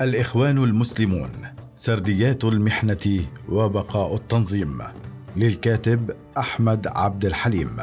الإخوان المسلمون سرديات المحنة وبقاء التنظيم للكاتب أحمد عبد الحليم.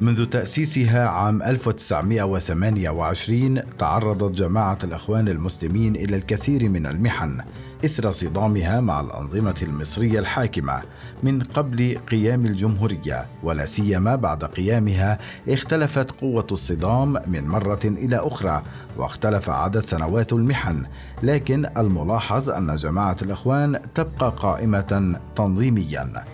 منذ تأسيسها عام 1928 تعرضت جماعة الإخوان المسلمين إلى الكثير من المحن إثر صدامها مع الأنظمة المصرية الحاكمة من قبل قيام الجمهورية ولا سيما بعد قيامها اختلفت قوة الصدام من مرة إلى أخرى واختلف عدد سنوات المحن. لكن الملاحظ أن جماعة الإخوان تبقى قائمة تنظيميا.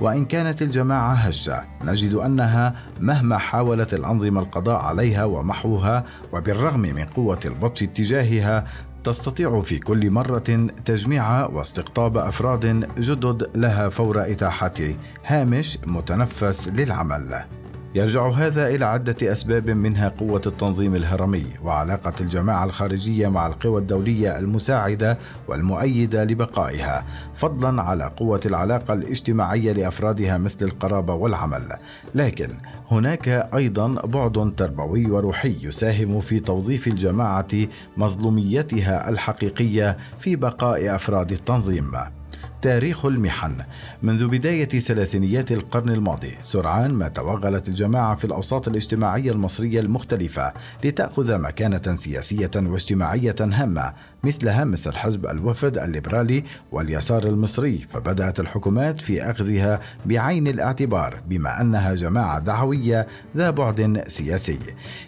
وإن كانت الجماعة هشة نجد أنها مهما حاولت الأنظمة القضاء عليها ومحوها وبالرغم من قوة البطش اتجاهها تستطيع في كل مرة تجميع واستقطاب أفراد جدد لها فور إتاحة هامش متنفس للعمل. يرجع هذا إلى عدة أسباب منها قوة التنظيم الهرمي وعلاقة الجماعة الخارجية مع القوى الدولية المساعدة والمؤيدة لبقائها، فضلا على قوة العلاقة الاجتماعية لأفرادها مثل القرابة والعمل. لكن هناك أيضا بعد تربوي وروحي يساهم في توظيف الجماعة مظلوميتها الحقيقية في بقاء أفراد التنظيم. تاريخ المحن منذ بداية ثلاثينيات القرن الماضي. سرعان ما توغلت الجماعة في الأوساط الاجتماعية المصرية المختلفة لتأخذ مكانة سياسية واجتماعية هامة مثلها مثل حزب الوفد الليبرالي واليسار المصري. فبدأت الحكومات في أخذها بعين الاعتبار بما أنها جماعة دعوية ذا بعد سياسي.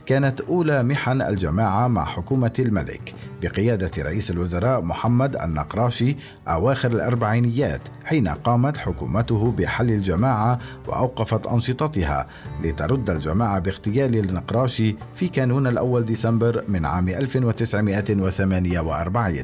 كانت أولى محن الجماعة مع حكومة الملك بقيادة رئيس الوزراء محمد النقراشي أواخر الأربعينيات حين قامت حكومته بحل الجماعة وأوقفت أنشطتها لترد الجماعة باغتيال النقراشي في كانون الأول ديسمبر من عام 1948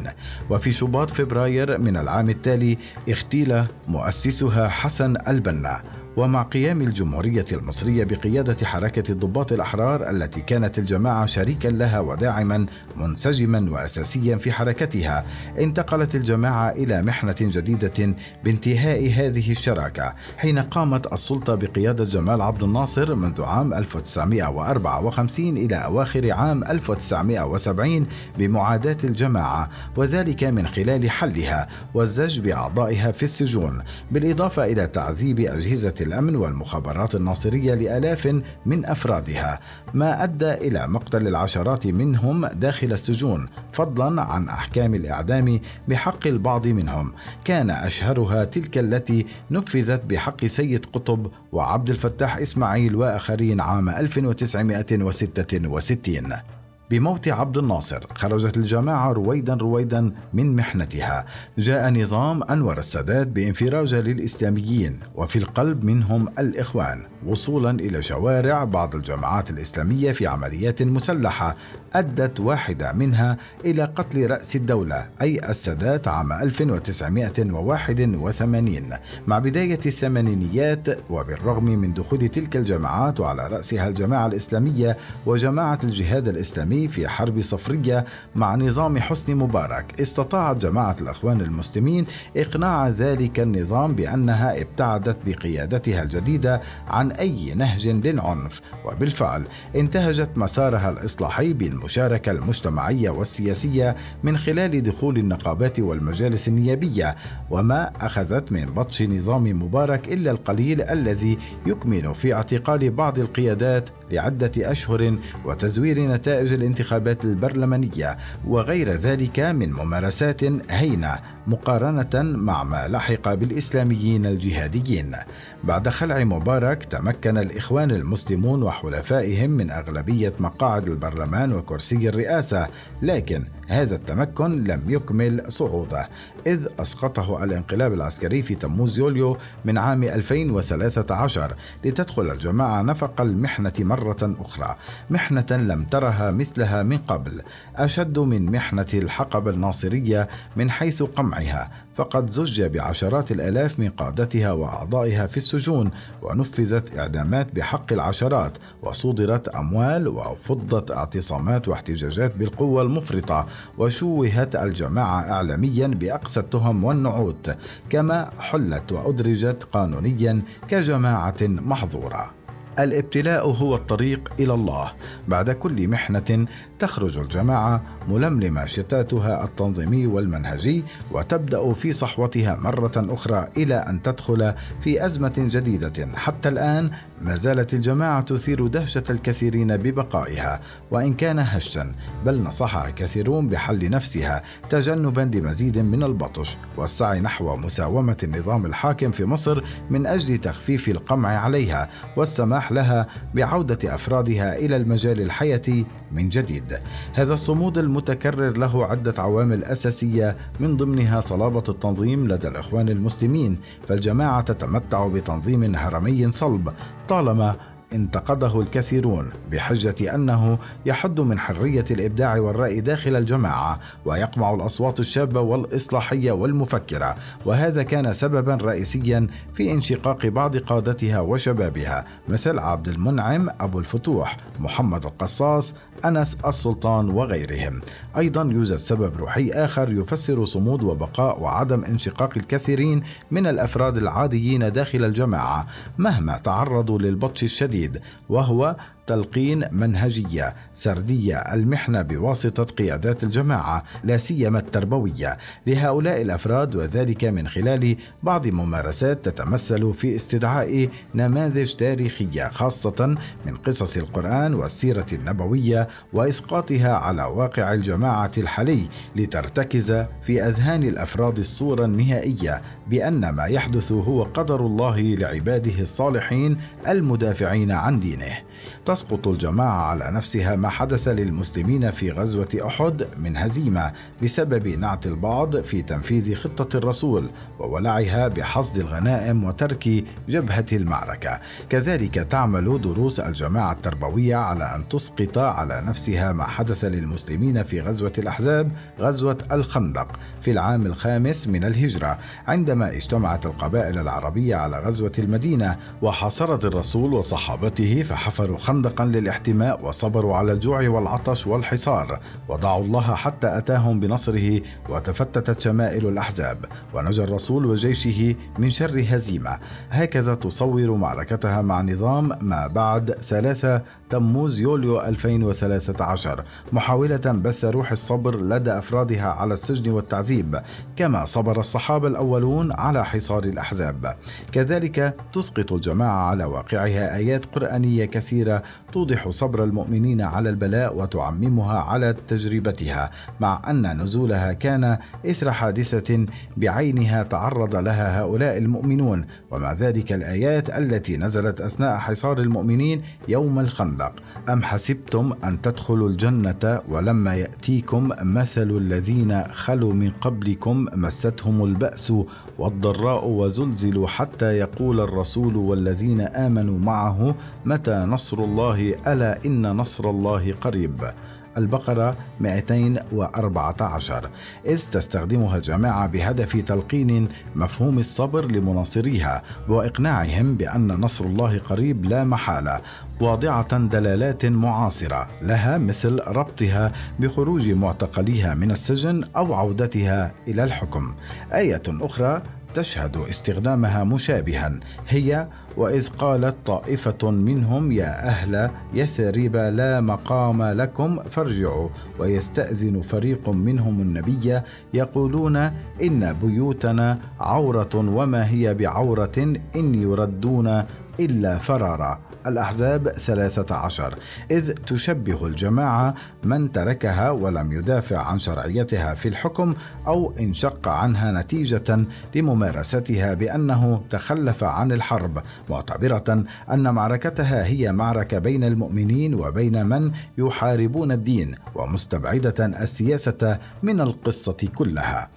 وفي شباط فبراير من العام التالي اغتيل مؤسسها حسن البنا. ومع قيام الجمهورية المصرية بقيادة حركة الضباط الأحرار التي كانت الجماعة شريكا لها وداعما منسجما وأساسيا في حركتها انتقلت الجماعة إلى محنة جديدة بانتهاء هذه الشراكة حين قامت السلطة بقيادة جمال عبد الناصر منذ عام 1954 إلى أواخر عام 1970 بمعاداة الجماعة وذلك من خلال حلها والزج بأعضائها في السجون بالإضافة إلى تعذيب أجهزة الأمن والمخابرات الناصرية لآلاف من أفرادها ما أدى إلى مقتل العشرات منهم داخل السجون فضلا عن أحكام الإعدام بحق البعض منهم. كان أشهرها تلك التي نفذت بحق سيد قطب وعبد الفتاح إسماعيل وآخرين عام 1966 بموت عبد الناصر خرجت الجماعة رويدا رويدا من محنتها. جاء نظام أنور السادات بانفراج للإسلاميين وفي القلب منهم الإخوان وصولا إلى شوارع بعض الجماعات الإسلامية في عمليات مسلحة أدت واحدة منها إلى قتل رأس الدولة أي السادات عام 1981 مع بداية الثمانينيات وبالرغم من دخول تلك الجماعات وعلى رأسها الجماعة الإسلامية وجماعة الجهاد الإسلامي في حرب صفرية مع نظام حسني مبارك. استطاعت جماعة الأخوان المسلمين إقناع ذلك النظام بأنها ابتعدت بقيادتها الجديدة عن أي نهج للعنف. وبالفعل انتهجت مسارها الإصلاحي بالمشاركة المجتمعية والسياسية من خلال دخول النقابات والمجالس النيابية وما أخذت من بطش نظام مبارك إلا القليل الذي يكمن في اعتقال بعض القيادات لعدة أشهر وتزوير نتائج الانتخابات البرلمانية وغير ذلك من ممارسات هينة. مقارنة مع ما لحق بالإسلاميين الجهاديين. بعد خلع مبارك تمكن الإخوان المسلمون وحلفائهم من أغلبية مقاعد البرلمان وكرسي الرئاسة، لكن هذا التمكن لم يكمل صعوده إذ أسقطه الانقلاب العسكري في تموز يوليو من عام 2013 لتدخل الجماعة نفق المحنة مرة أخرى محنة لم ترها مثلها من قبل أشد من محنة الحقبة الناصرية من حيث قمعها فقد زج بعشرات الآلاف من قادتها وأعضائها في السجون ونفذت إعدامات بحق العشرات وصودرت أموال وفضت اعتصامات واحتجاجات بالقوة المفرطة وشوهت الجماعة اعلاميا بأقصى التهم والنعوت كما حلت وأدرجت قانونيا كجماعة محظورة. الابتلاء هو الطريق إلى الله. بعد كل محنة تخرج الجماعة ململمة شتاتها التنظيمي والمنهجي وتبدأ في صحوتها مرة أخرى إلى أن تدخل في أزمة جديدة. حتى الآن ما زالت الجماعة تثير دهشة الكثيرين ببقائها وإن كان هشا بل نصحها كثيرون بحل نفسها تجنبا لمزيد من البطش والسعي نحو مساومة النظام الحاكم في مصر من أجل تخفيف القمع عليها والسماح لها بعودة أفرادها إلى المجال الحياتي من جديد. هذا الصمود المتكرر له عدة عوامل أساسية من ضمنها صلابة التنظيم لدى الإخوان المسلمين فالجماعة تتمتع بتنظيم هرمي صلب طالما انتقده الكثيرون بحجة أنه يحد من حرية الإبداع والرأي داخل الجماعة ويقمع الأصوات الشابة والإصلاحية والمفكرة وهذا كان سببا رئيسيا في انشقاق بعض قادتها وشبابها مثل عبد المنعم أبو الفتوح محمد القصاص أنس السلطان وغيرهم. أيضا يوجد سبب روحي آخر يفسر صمود وبقاء وعدم انشقاق الكثيرين من الأفراد العاديين داخل الجماعة مهما تعرضوا للبطش الشديد. وهو تلقين منهجية سردية المحنة بواسطة قيادات الجماعة لا سيما التربوية. لهؤلاء الأفراد وذلك من خلال بعض ممارسات تتمثل في استدعاء نماذج تاريخية خاصة من قصص القرآن والسيرة النبوية وإسقاطها على واقع الجماعة الحالي لترتكز في أذهان الأفراد الصورة النهائية بأن ما يحدث هو قدر الله لعباده الصالحين المدافعين عن دينه. تسقط الجماعة على نفسها ما حدث للمسلمين في غزوة أحد من هزيمة بسبب نعت البعض في تنفيذ خطة الرسول وولعها بحصد الغنائم وترك جبهة المعركة. كذلك تعمل دروس الجماعة التربوية على أن تسقط على نفسها ما حدث للمسلمين في غزوة الأحزاب غزوة الخندق في العام الخامس من الهجرة. عندما اجتمعت القبائل العربية على غزوة المدينة وحاصرت الرسول وصحابته فحفروا خندقا للاحتماء وصبروا على الجوع والعطش والحصار ودعوا الله حتى أتاهم بنصره وتفتتت شمائل الأحزاب ونجا الرسول وجيشه من شر هزيمة. هكذا تصور معركتها مع نظام ما بعد ثلاثة تموز يوليو 2013 محاولة بث روح الصبر لدى أفرادها على السجن والتعذيب كما صبر الصحابة الأولون على حصار الأحزاب. كذلك تسقط الجماعة على واقعها آيات قرآنية كثيرة توضح صبر المؤمنين على البلاء وتعممها على تجربتها مع أن نزولها كان إثر حادثة بعينها تعرض لها هؤلاء المؤمنون ومع ذلك الآيات التي نزلت أثناء حصار المؤمنين يوم الخندق. أم حسبتم أن تدخلوا الجنة ولما يأتيكم مثل الذين خلوا من قبلكم مستهم البأس والضراء وزلزلوا حتى يقول الرسول والذين آمنوا معه متى نصر الله ألا إن نصر الله قريب. البقرة 214 إذ تستخدمها الجماعة بهدف تلقين مفهوم الصبر لمناصريها وإقناعهم بأن نصر الله قريب لا محالة واضعة دلالات معاصرة لها مثل ربطها بخروج معتقليها من السجن أو عودتها إلى الحكم. آية أخرى تشهد استخدامها مشابها هي وإذ قالت طائفة منهم يا أهل يثرب لا مقام لكم فارجعوا. ويستأذن فريق منهم النبي يقولون إن بيوتنا عورة وما هي بعورة إن يردون إلا فرارا. الأحزاب 13 إذ تشبه الجماعة من تركها ولم يدافع عن شرعيتها في الحكم أو انشق عنها نتيجة لممارستها بأنه تخلف عن الحرب معتبرة أن معركتها هي معركة بين المؤمنين وبين من يحاربون الدين ومستبعدة السياسة من القصة كلها.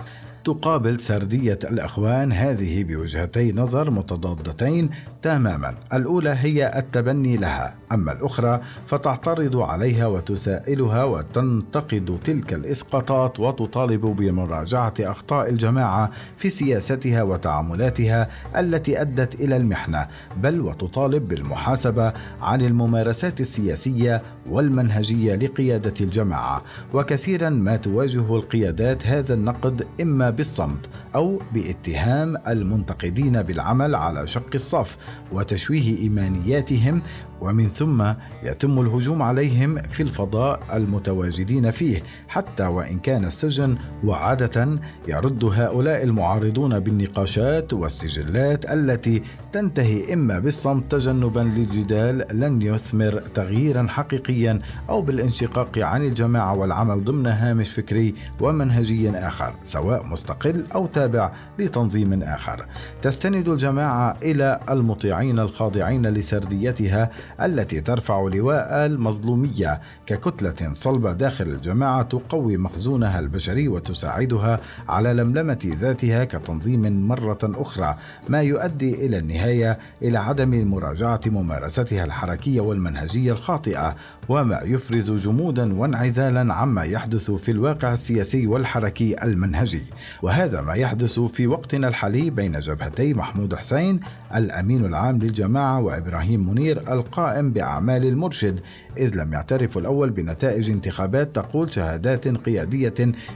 تقابل سردية الإخوان هذه بوجهتي نظر متضادتين تماما. الأولى هي التبني لها أما الأخرى فتعترض عليها وتسائلها وتنتقد تلك الإسقاطات وتطالب بمراجعة أخطاء الجماعة في سياستها وتعاملاتها التي أدت إلى المحنة بل وتطالب بالمحاسبة عن الممارسات السياسية والمنهجية لقيادة الجماعة. وكثيرا ما تواجه القيادات هذا النقد إما بالصمت أو باتهام المنتقدين بالعمل على شق الصف وتشويه إيمانياتهم ومن ثم يتم الهجوم عليهم في الفضاء المتواجدين فيه حتى وإن كان السجن وعادة يرد هؤلاء المعارضون بالنقاشات والسجلات التي تنتهي إما بالصمت تجنبا للجدال لن يثمر تغييرا حقيقيا أو بالانشقاق عن الجماعة والعمل ضمن هامش فكري ومنهجي آخر سواء مستقل أو تابع لتنظيم آخر. تستند الجماعة إلى المطيعين الخاضعين لسرديتها التي ترفع لواء المظلومية ككتلة صلبة داخل الجماعة تقوي مخزونها البشري وتساعدها على لملمة ذاتها كتنظيم مرة أخرى ما يؤدي إلى النهاية إلى عدم مراجعة ممارستها الحركية والمنهجية الخاطئة وما يفرز جمودا وانعزالا عما يحدث في الواقع السياسي والحركي المنهجي. وهذا ما يحدث في وقتنا الحالي بين جبهتي محمود حسين الأمين العام للجماعة وإبراهيم منير القائم بأعمال المرشد إذ لم يعترف الأول بنتائج انتخابات تقول شهادات قيادية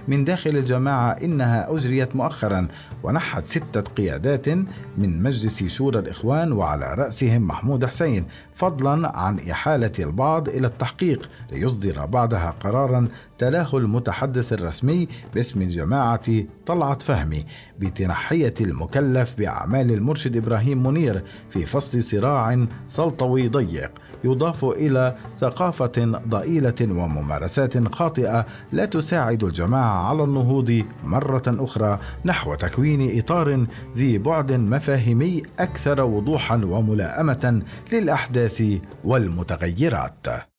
من داخل الجماعة إنها أجريت مؤخرا ونحت ستة قيادات من مجلس شورى الإخوان وعلى رأسهم محمود حسين فضلا عن إحالة البعض إلى التحقيق ليصدر بعدها قرارا تلاه المتحدث الرسمي باسم الجماعة طلعت فهمي بتنحية المكلف بأعمال المرشد إبراهيم منير في فصل صراع سلطوي ضيق. يضاف إلى ثقافة ضئيلة وممارسات خاطئة لا تساعد الجماعة على النهوض مرة أخرى نحو تكوين إطار ذي بعد مفاهيمي أكثر وضوحا وملائمة للأحداث والمتغيرات.